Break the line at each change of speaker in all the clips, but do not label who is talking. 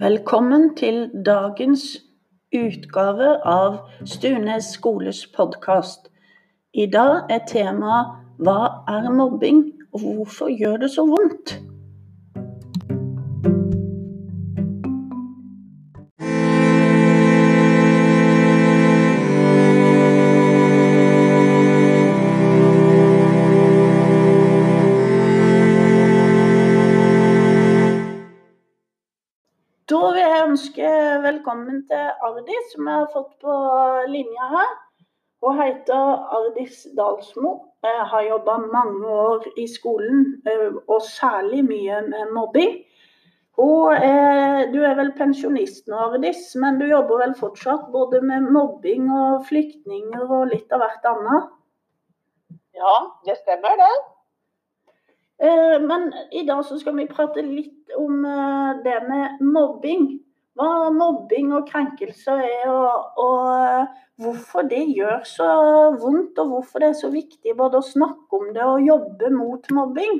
Velkommen til dagens utgave av Stunes skoles podkast. I dag er temaet 'Hva er mobbing, og hvorfor gjør det så vondt?' Velkommen til Ardis, som jeg har fått på linja her. Hun heter Ardis Dalsmo. Jeg har jobba mange år i skolen, eh, og særlig mye med mobbing. Er, du er vel pensjonist nå, Ardis, men du jobber vel fortsatt både med mobbing og flyktninger og litt av hvert annet?
Ja, det stemmer det.
Eh, Men i dag så skal vi prate litt om eh, det med mobbing. Hva mobbing og krenkelser er, og, og hvorfor det gjør så vondt, og hvorfor det er så viktig både å snakke om det og jobbe mot mobbing.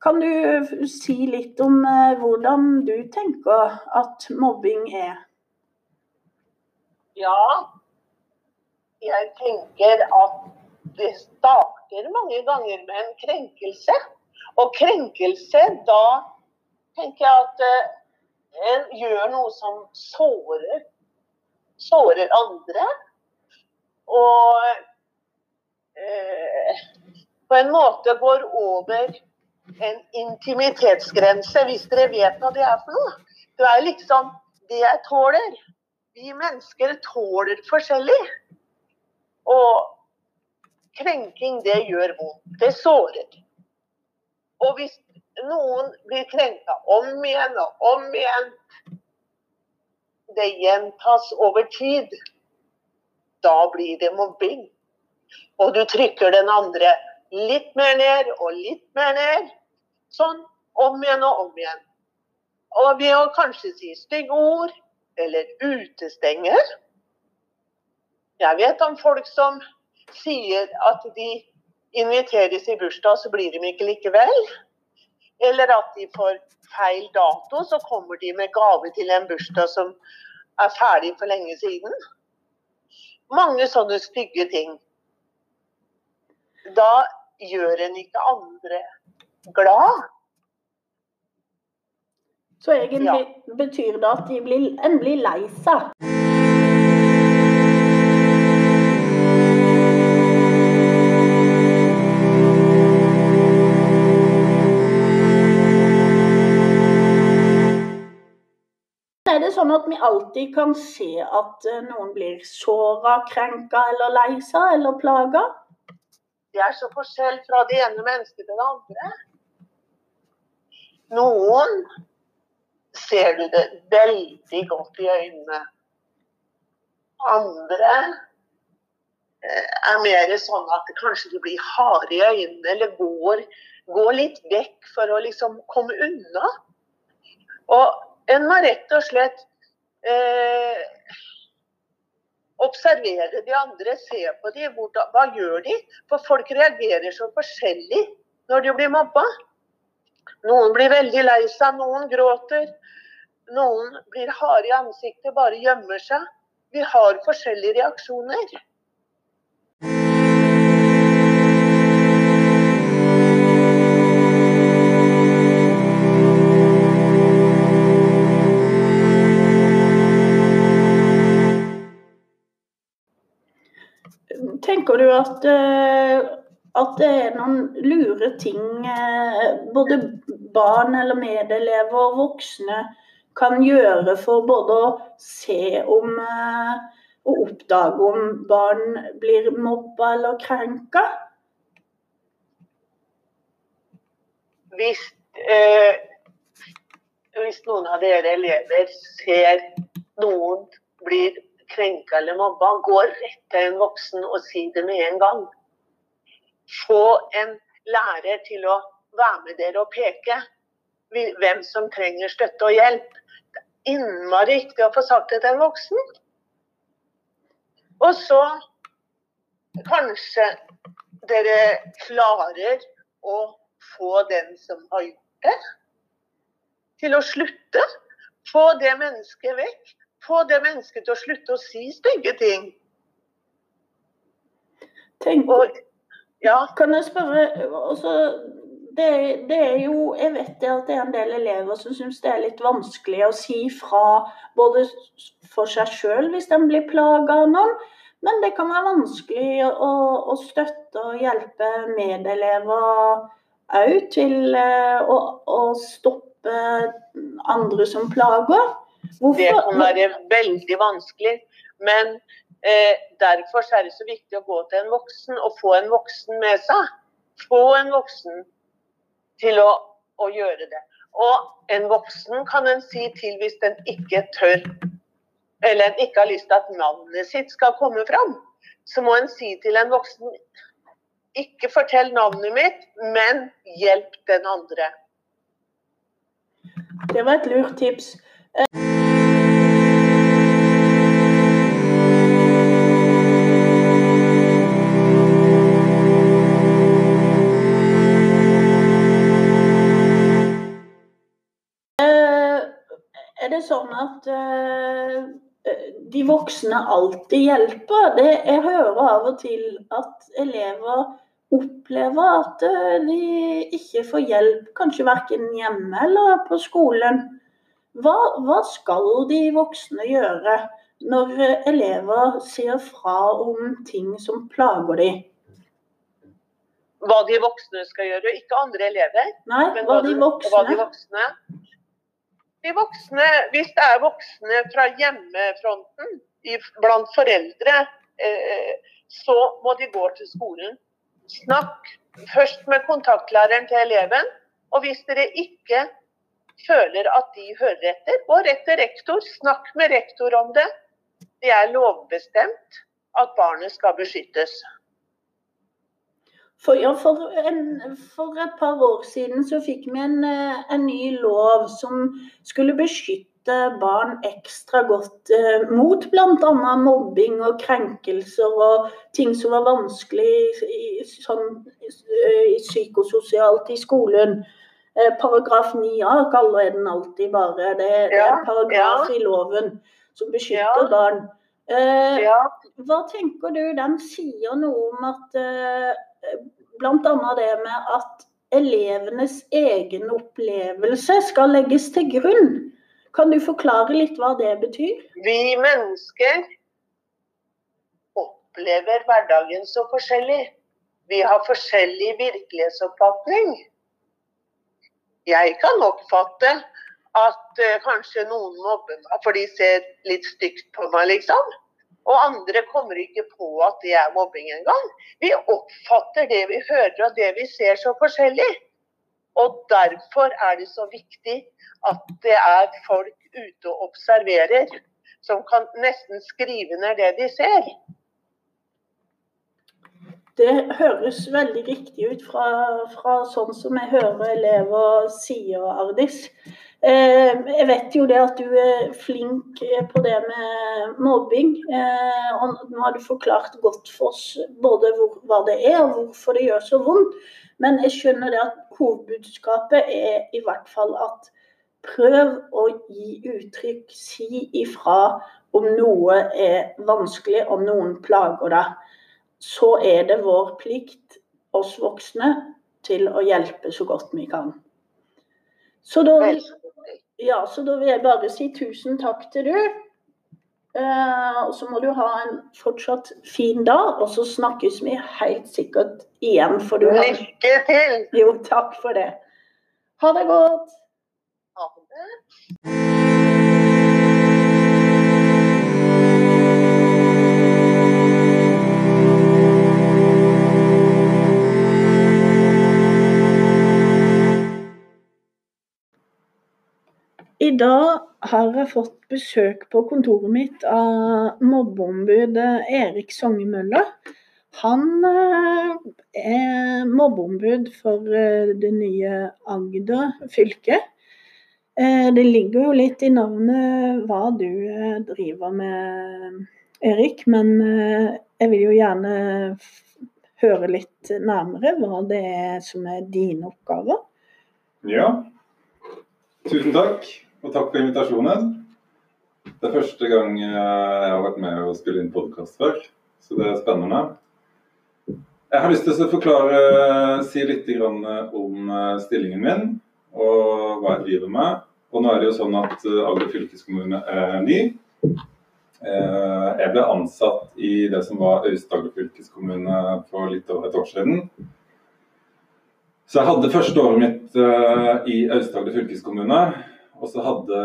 Kan du si litt om eh, hvordan du tenker at mobbing er?
Ja, jeg tenker at det starter mange ganger med en krenkelse. Og krenkelse, da tenker jeg at eh, gjør noe som sårer, sårer andre. Og eh, på en måte går over en intimitetsgrense, hvis dere vet hva det er for noe. Det er liksom det jeg tåler. Vi mennesker tåler forskjellig. Og krenking, det gjør vondt. Det sårer. Og hvis noen blir krenka om igjen og om igjen, det gjentas over tid, da blir det mobbing. Og du trykker den andre litt mer ned og litt mer ned. Sånn om igjen og om igjen. Og ved å kanskje si stygge ord eller utestenge. Jeg vet om folk som sier at de inviteres i bursdag, så blir de ikke likevel. Eller at de får feil dato, så kommer de med gave til en bursdag som er ferdig for lenge siden. Mange sånne stygge ting. Da gjør en ikke andre glad.
Så egentlig betyr det at de blir, en blir lei seg. Alltid kan se at eh, noen blir såra, krenka eller lei seg eller plaga?
Det er så forskjell fra det ene mennesket til det andre. Noen ser du det veldig godt i øynene. Andre eh, er mer sånn at kanskje du blir harde i øynene eller går, går litt vekk for å liksom komme unna. Og en må rett og slett eh, observere de andre, se på de, hvordan, hva gjør de? For folk reagerer så forskjellig når de blir mobba. Noen blir veldig lei seg, noen gråter. Noen blir harde i ansiktet, bare gjemmer seg. Vi har forskjellige reaksjoner.
Tenker du at, eh, at det er noen lure ting eh, både barn eller medelever og voksne kan gjøre for både å se om eh, og oppdage om barn blir mobba eller krenka?
Hvis, eh, hvis noen av dere elever ser noen blir krenka eller mobba, gå rett til en voksen og si det med en gang. Få en lærer til å være med dere og peke hvem som trenger støtte og hjelp. Det er innmari viktig å få sagt det til en voksen. Og så kanskje dere klarer å få den som har gjort det, til å slutte. Få det mennesket vekk. Få det mennesket til å slutte å si stygge ting.
Tenk,
Og ja,
kan jeg spørre altså, det, det er jo Jeg vet at det er en del elever som syns det er litt vanskelig å si fra både for seg sjøl hvis de blir plaga av noen, men det kan være vanskelig å, å støtte og hjelpe medelever òg til eh, å, å stoppe andre som plager.
Det kan være veldig vanskelig. Men eh, derfor er det så viktig å gå til en voksen og få en voksen med seg. Få en voksen til å, å gjøre det. Og en voksen kan en si til hvis den ikke tør, eller en ikke har lyst til at navnet sitt skal komme fram. Så må en si til en voksen ikke fortell navnet mitt, men hjelp den andre.
Det var et lurt tips. Det sånn at uh, de voksne alltid hjelper? Det, jeg hører av og til at elever opplever at uh, de ikke får hjelp, kanskje verken hjemme eller på skolen. Hva, hva skal de voksne gjøre når elever sier fra om ting som plager dem?
Hva de voksne skal gjøre, ikke andre elever.
Nei,
Men
hva de
Hva de
voksne
voksne De voksne, Hvis det er voksne fra hjemmefronten blant foreldre, eh, så må de gå til skolen. Snakk først med kontaktlæreren til eleven. Og hvis dere ikke føler at de hører etter, gå rett til rektor. Snakk med rektor om det. Det er lovbestemt at barnet skal beskyttes.
For, ja, for, en, for et par år siden så fikk vi en, eh, en ny lov som skulle beskytte barn ekstra godt eh, mot bl.a. mobbing og krenkelser og ting som var vanskelig i, sånn, eh, psykososialt i skolen. Eh, paragraf 9a kaller den alltid bare. Det, det er en paragraf
ja.
i loven som beskytter
Ja.
barn. Eh,
Ja,
hva tenker du den sier noe om at eh, Bl.a. det med at elevenes egen opplevelse skal legges til grunn. Kan du forklare litt hva det betyr?
Vi mennesker opplever hverdagen så forskjellig. Vi har forskjellig virkelighetsoppfatning. Jeg kan oppfatte at eh, kanskje noen mobber meg for de ser litt stygt på meg, liksom. Og andre kommer ikke på at det er mobbing engang. Vi oppfatter det vi hører og det vi ser så forskjellig. Og derfor er det så viktig at det er folk ute og observerer, som kan nesten skrive ned det de ser.
Det høres veldig riktig ut fra, fra sånn som jeg hører elever sier, Ardis. Eh, jeg vet jo det at du er flink på det med mobbing. Eh, og nå har du forklart godt for oss både hva det er og hvorfor det gjør så vondt. Men jeg skjønner det at hovedbudskapet er i hvert fall at prøv å gi uttrykk, si ifra om noe er vanskelig, om noen plager deg. Så er det vår plikt, oss voksne, til å hjelpe så godt vi kan. Så da ja, så da vil jeg bare si tusen takk til du. Uh, og så må du ha en fortsatt fin dag, og så snakkes vi helt sikkert igjen. For du har
Lykke til!
Jo, takk for det. Ha det godt.
Ha det.
I dag har jeg fått besøk på kontoret mitt av mobbeombud Erik Songemøller. Han eh, er mobbeombud for eh, det nye Agder fylke. Eh, Det ligger jo litt i navnet hva du eh, driver med, Erik, men eh, jeg vil jo gjerne høre litt nærmere hva det er som er dine oppgaver.
Ja. Tusen takk. Og takk for invitasjonen. Det er første gang jeg har vært med og spille inn podkast før, så det er spennende. Jeg har lyst til å forklare, si litt om eh, stillingen min og hva jeg driver med. Og nå er det jo sånn at eh, Agder fylkeskommune er ny. Eh, jeg ble ansatt i det som var Aust-Agder fylkeskommune for litt over et år siden. Så jeg hadde første året mitt i Aust-Agder fylkeskommune. Og så hadde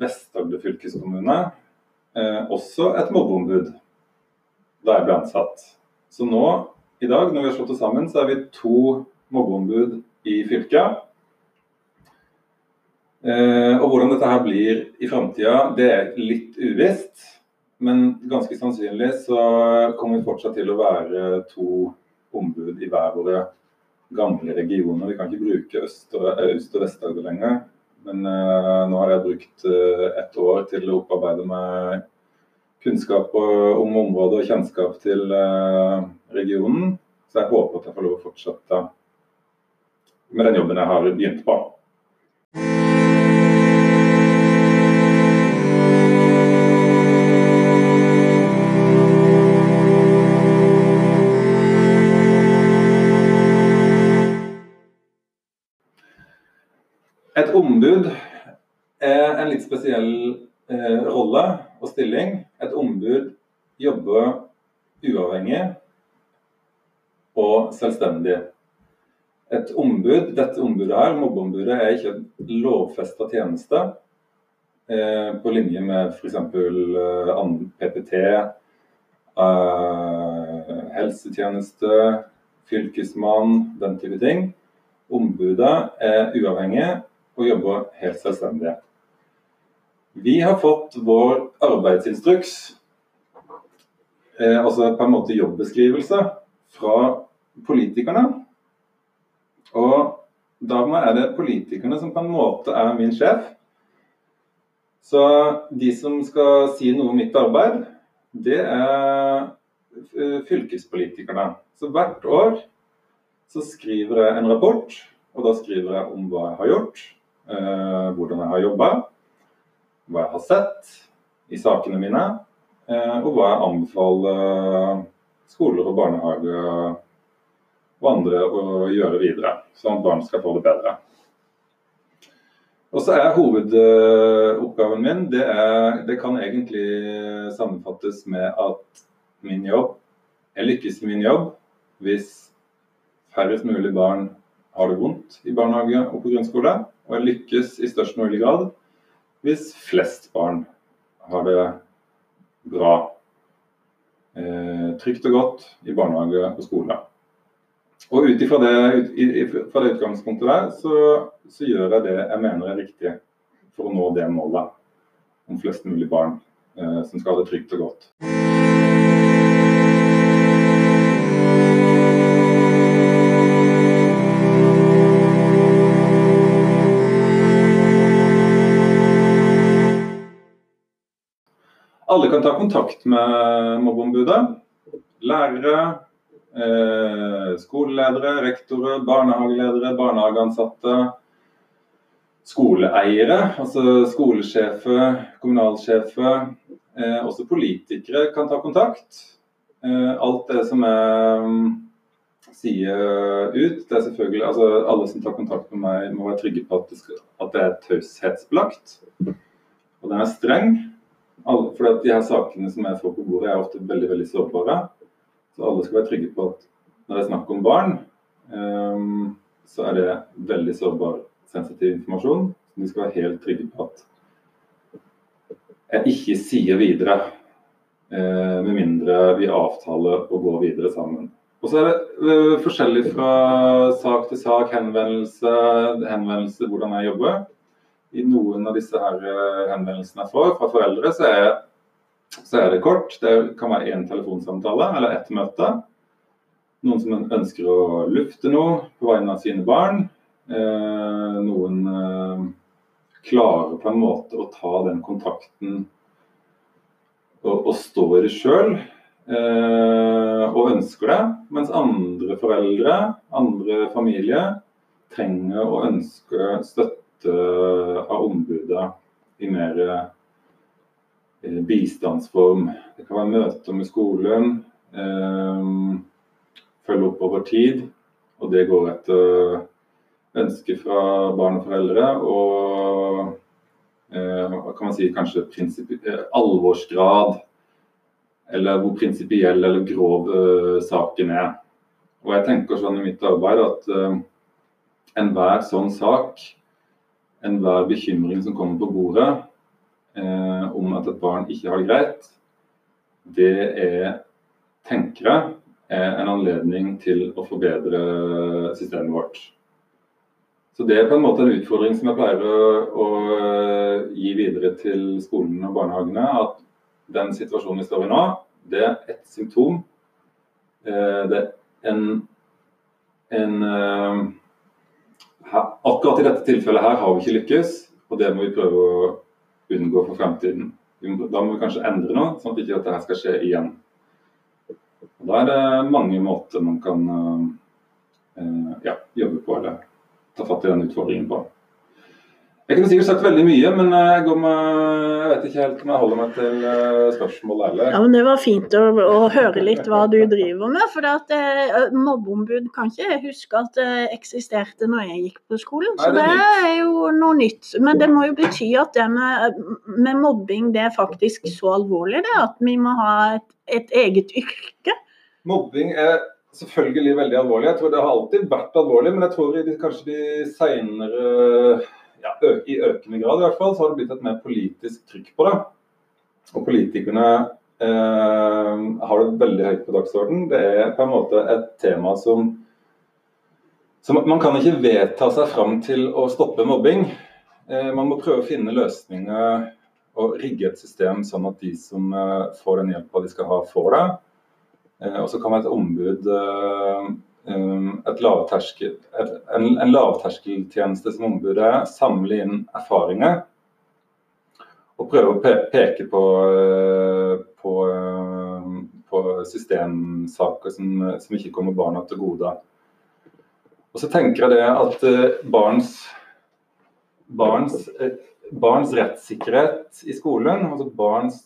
Vest-Agder fylkeskommune også et mobbeombud da jeg ble ansatt. Så nå i dag, når vi har slått oss sammen, så er vi to mobbeombud i fylket. Eh, og hvordan dette her blir i framtida, det er litt uvisst. Men ganske sannsynlig så kommer vi fortsatt til å være to ombud i hver våre gamle regioner. Vi kan ikke bruke Øst- og, Øst og Vest-Agder lenger. Men uh, nå har jeg brukt uh, ett år til å opparbeide meg kunnskap om området og kjennskap til uh, regionen. Så jeg håper at jeg får lov å fortsette med den jobben jeg har begynt på. Et ombud er en litt spesiell eh, rolle og stilling. Et ombud jobber uavhengig og selvstendig. Et ombud, Dette ombudet her, mobbeombudet, er ikke en lovfesta tjeneste eh, på linje med f.eks. Eh, PPT, eh, helsetjeneste, fylkesmann, den type ting. Ombudet er uavhengig og jobber helt selvstendig. Vi har fått vår arbeidsinstruks, eh, altså på en måte jobbeskrivelse, fra politikerne. Og dermed er det politikerne som på en måte er min sjef. Så de som skal si noe om mitt arbeid, det er eh, fylkespolitikerne. Så hvert år så skriver jeg en rapport, og da skriver jeg om hva jeg har gjort, hvordan jeg har jobba, hva jeg har sett i sakene mine, eh, og hva jeg anbefaler skoler og barnehager og andre å gjøre videre, sånn at barn skal få det bedre. Og så er Hovedoppgaven min det, er, det kan egentlig sammenfattes med at min jobb Jeg lykkes i min jobb hvis færrest mulig barn har det vondt i barnehage og på grunnskole. Og lykkes i størst mulig grad hvis flest barn har det bra, eh, trygt og godt i barnehage og skole. Og ut ifra det, fra det utgangspunktet der, så, så, gjør jeg det jeg mener er riktig for å nå det målet om flest mulig barn eh, som skal ha det trygt og godt. Alle kan ta kontakt med mobbeombudet. Lærere, eh, skoleledere, rektorer, barnehageledere, barnehageansatte. Skoleeiere, altså skolesjefer, kommunalsjefer. Eh, også politikere kan ta kontakt. Eh, alt det som er sier ut, det er selvfølgelig altså Alle som tar kontakt med meg, må være trygge på at det, at det er taushetsbelagt. Og den er streng. For de her sakene som jeg får på bordet, er ofte veldig veldig sårbare. Så alle skal være trygge på at når det er snakk om barn, um, så er det veldig sårbar, sensitiv informasjon. Så de skal være helt trygge på at jeg ikke sier videre. Uh, med mindre vi avtaler å gå videre sammen. Og så er det uh, forskjellig fra sak til sak, henvendelse, henvendelse hvordan jeg jobber i noen av disse her eh, henvendelsene jeg får fra foreldre, så er, så er, det kort. Det kan være én telefonsamtale eller ett møte. Noen som ønsker å lufte noe på vegne av sine barn. Eh, noen eh, klarer på en måte å ta den kontakten og, og stå i det sjøl. Eh, og ønsker det. Mens andre foreldre, andre familier, trenger å ønske støtte møte av ombudet i mer eh, bistandsform. Det kan være møter med skolen, eh, følge opp over tid. Og det går etter ønske fra barn og foreldre. Og hva kan man si kanskje eh, alvorsgrad, eller hvor prinsipiell eller grov saken er. Og jeg tenker sånn i mitt arbeid at enhver sånn sak, enhver bekymring som kommer på bordet eh, om at et barn ikke har det greit, det er, tenker jeg, er en anledning til å forbedre systemet vårt. Så Det er på en måte en utfordring som jeg pleier å, å eh, gi videre til skolen og barnehagene. At den situasjonen vi står i nå, det er ett symptom. Eh, det er en, en eh, her, Akkurat i dette tilfellet her har vi ikke lykkes, og det må vi prøve å unngå for fremtiden. Da må vi kanskje endre noe, sånn at ikke dette skal skje igjen. Og da er det mange måter man kan ja, jobbe på. eller ta fatt i den utfordringen på. Jeg kunne sikkert sagt veldig mye, men eh, jeg, med, jeg, vet ikke helt om jeg holder meg til eh, spørsmålet heller.
Ja, men Det var fint å, å, høre litt hva du driver med. for at eh, Mobbeombud kan ikke huske at det eksisterte når jeg gikk på skolen. Nei, så det er, det er jo noe nytt. Men det må jo bety at det med, med mobbing det er faktisk så alvorlig det at vi må ha et, et eget yrke.
Mobbing er selvfølgelig veldig alvorlig. Jeg tror Det har alltid vært alvorlig, men jeg tror i kanskje de senere ja, i økende grad i hvert fall, så har det blitt et mer politisk trykk på det. Og politikerne eh, har det veldig høyt på dagsordenen. Det er på en måte et tema som, som Man kan ikke vedta seg fram til å stoppe mobbing. Eh, man må prøve å finne løsninger og rigge et system sånn at de som eh, får den hjelpa de skal ha, får det. Eh, og så kan et ombud eh, lavterskel, et, en, en, lavterskeltjeneste som ombudet er, samle inn erfaringer og prøve å pe peke på, på, på systemsaker som, som, ikke kommer barna til gode. Og så tenker jeg det at barns, barns, barns rettssikkerhet i skolen, altså barns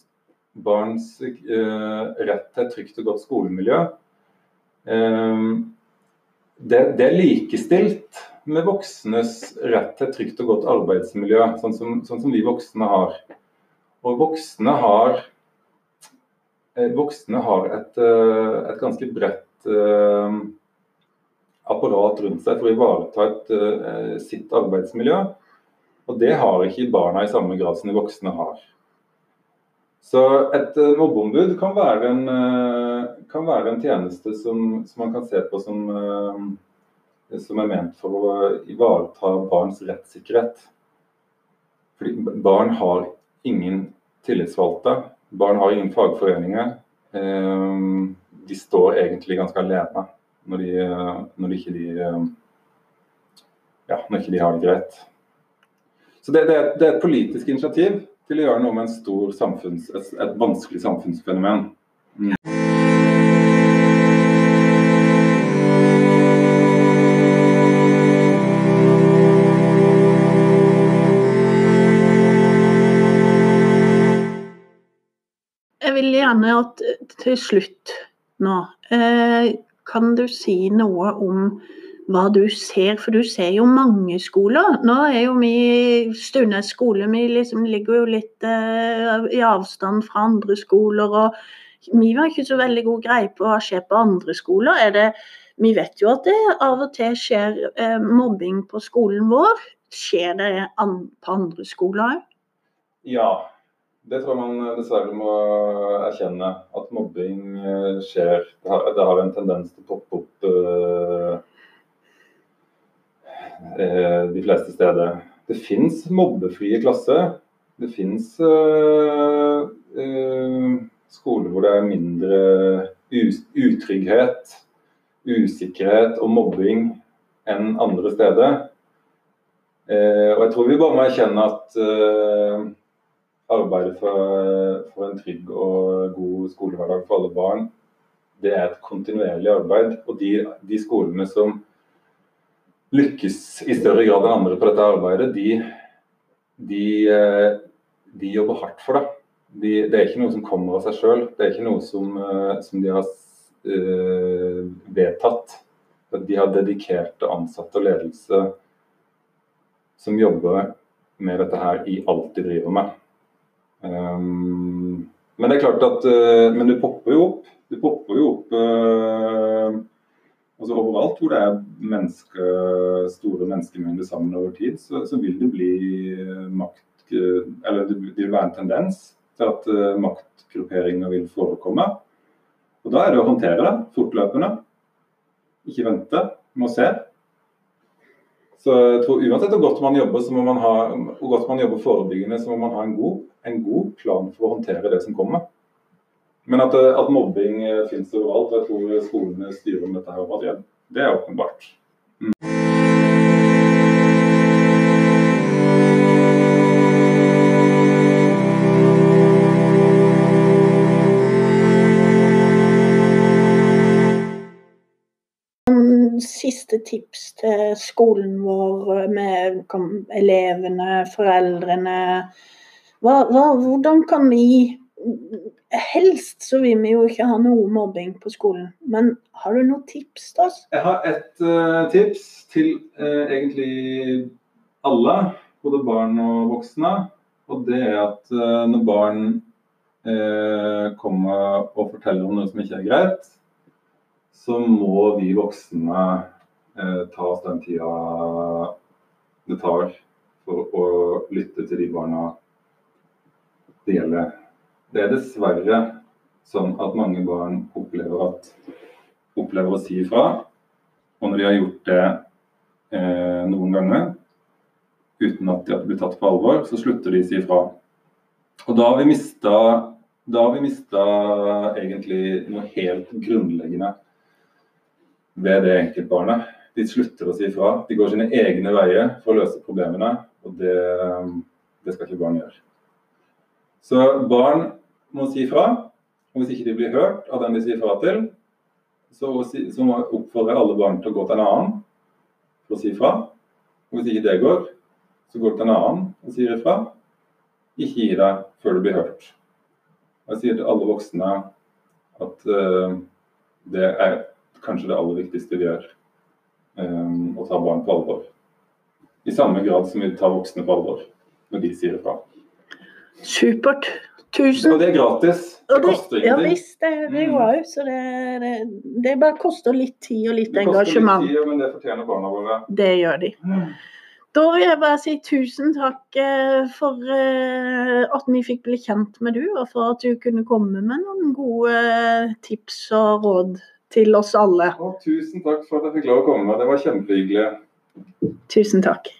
barns uh, rett til et trygt og godt skolemiljø, uh, det, det, er likestilt med voksnes rett til trygt og godt arbeidsmiljø, sånn som, sånn som vi voksne har. Og voksne har, uh, voksne har et, et, ganske bredt apparat rundt seg for å ivareta et, sitt arbeidsmiljø. Og det har ikke barna i samme grad som de voksne har. Så et mobbeombud kan være en, kan være en tjeneste som, som, man kan se på som, uh, som er ment for å ivareta barns rettssikkerhet. Fordi barn har ingen tillitsvalgte. Barn har ingen fagforeninger. de står egentlig ganske alene når de, når ikke de, ja, når ikke de har det greit. Så det, det, er, det er et politisk initiativ til å gjøre noe med stor et, et vanskelig samfunnsfenomen. Mm.
Gjerne at til slutt nå eh, Kan du si noe om hva du ser, for du ser jo mange skoler. Nå er jo vi Stunes skole, vi liksom ligger jo litt eh, i avstand fra andre skoler. og Vi har ikke så veldig god greie på hva skjer på andre skoler. Er det, vi vet jo at det av og til skjer eh, mobbing på skolen vår. Skjer det an, på andre skoler òg?
Ja, det tror jeg man dessverre må erkjenne. At mobbing eh, skjer. Det har, det har en tendens til å poppe opp Eh, de fleste steder. Det fins mobbefrie klasser. Det fins uh, uh, skoler hvor det er mindre utrygghet, usikkerhet og mobbing enn andre steder. Og jeg tror vi bare må erkjenne at arbeidet for, for, en trygg og god skolehverdag for alle barn, det er et kontinuerlig arbeid. Og de, de skolene som lykkes i større grad enn andre på dette arbeidet, de, de, eh, de jobber hardt for det. De, det er ikke noe som kommer av seg sjøl. Det er ikke noe som, eh, som de har uh, vedtatt. De har dedikerte ansatte og ledelse som jobber med dette her i alt de driver med. Um, men det er klart at uh, Men det popper jo opp. Det popper jo opp uh, altså Overalt hvor det er menneske, store menneskemengder sammen over tid, så, så, vil det bli makt Eller det vil være en tendens til at maktgrupperinger vil forekomme. Og Da er det å håndtere det fortløpende. Ikke vente, må se. Så jeg tror Uansett hvor godt man jobber, så må man ha, hvor godt man jobber forebyggende, så må man ha en god, en god plan for å håndtere det som kommer. Men at, at mobbing finnes overalt, jeg tror skolene styrer med dette her overalt, det er åpenbart. Mm.
Siste tips til skolen vår med elevene, foreldrene? Hva, hva, hvordan kan vi Helst så vil vi jo ikke ha noe mobbing på skolen, men har du noen tips oss?
Jeg har et uh, tips til uh, egentlig alle, både barn og voksne. Og det er at uh, når barn kommer og forteller om noe som ikke er greit, så må vi voksne eh, ta oss den tida det tar for å lytte til de barna det gjelder. Det er dessverre sånn at mange barn opplever, at, opplever å si ifra. Og når de har gjort det eh, noen ganger uten at de blir tatt på alvor, så slutter de å si ifra. Og da har vi mista da har vi mista egentlig noe helt grunnleggende ved det enkeltbarnet. De slutter å si ifra. De går sine egne veier for å løse problemene, og det, det skal ikke barn gjøre. Så barn må si ifra. Og hvis ikke de blir hørt av den de sier fra til, så, så må jeg oppfordre alle barn til å gå til en annen for å si ifra. Og hvis ikke det går, så går til en annen og sier ifra. Ikke gi deg før du blir hørt. Jeg sier til alle voksne at uh, det er kanskje det aller viktigste vi gjør. Um, å ta barn på alvor. I samme grad som vi tar voksne på alvor når de sier ifra.
Supert. Tusen
Og det er gratis. Det, det koster ingenting.
Ja visst, det, det er òg. Så det, det, det, bare koster litt tid og litt det engasjement.
Det koster litt tid, men det fortjener barna våre.
Det gjør de. Mm. Da vil jeg bare si tusen takk eh, for eh, at vi fikk bli kjent med du, og for at du kunne komme med noen gode eh, tips og råd til oss alle.
Og tusen takk for at jeg fikk lov å komme. Det var kjempehyggelig.
Tusen takk.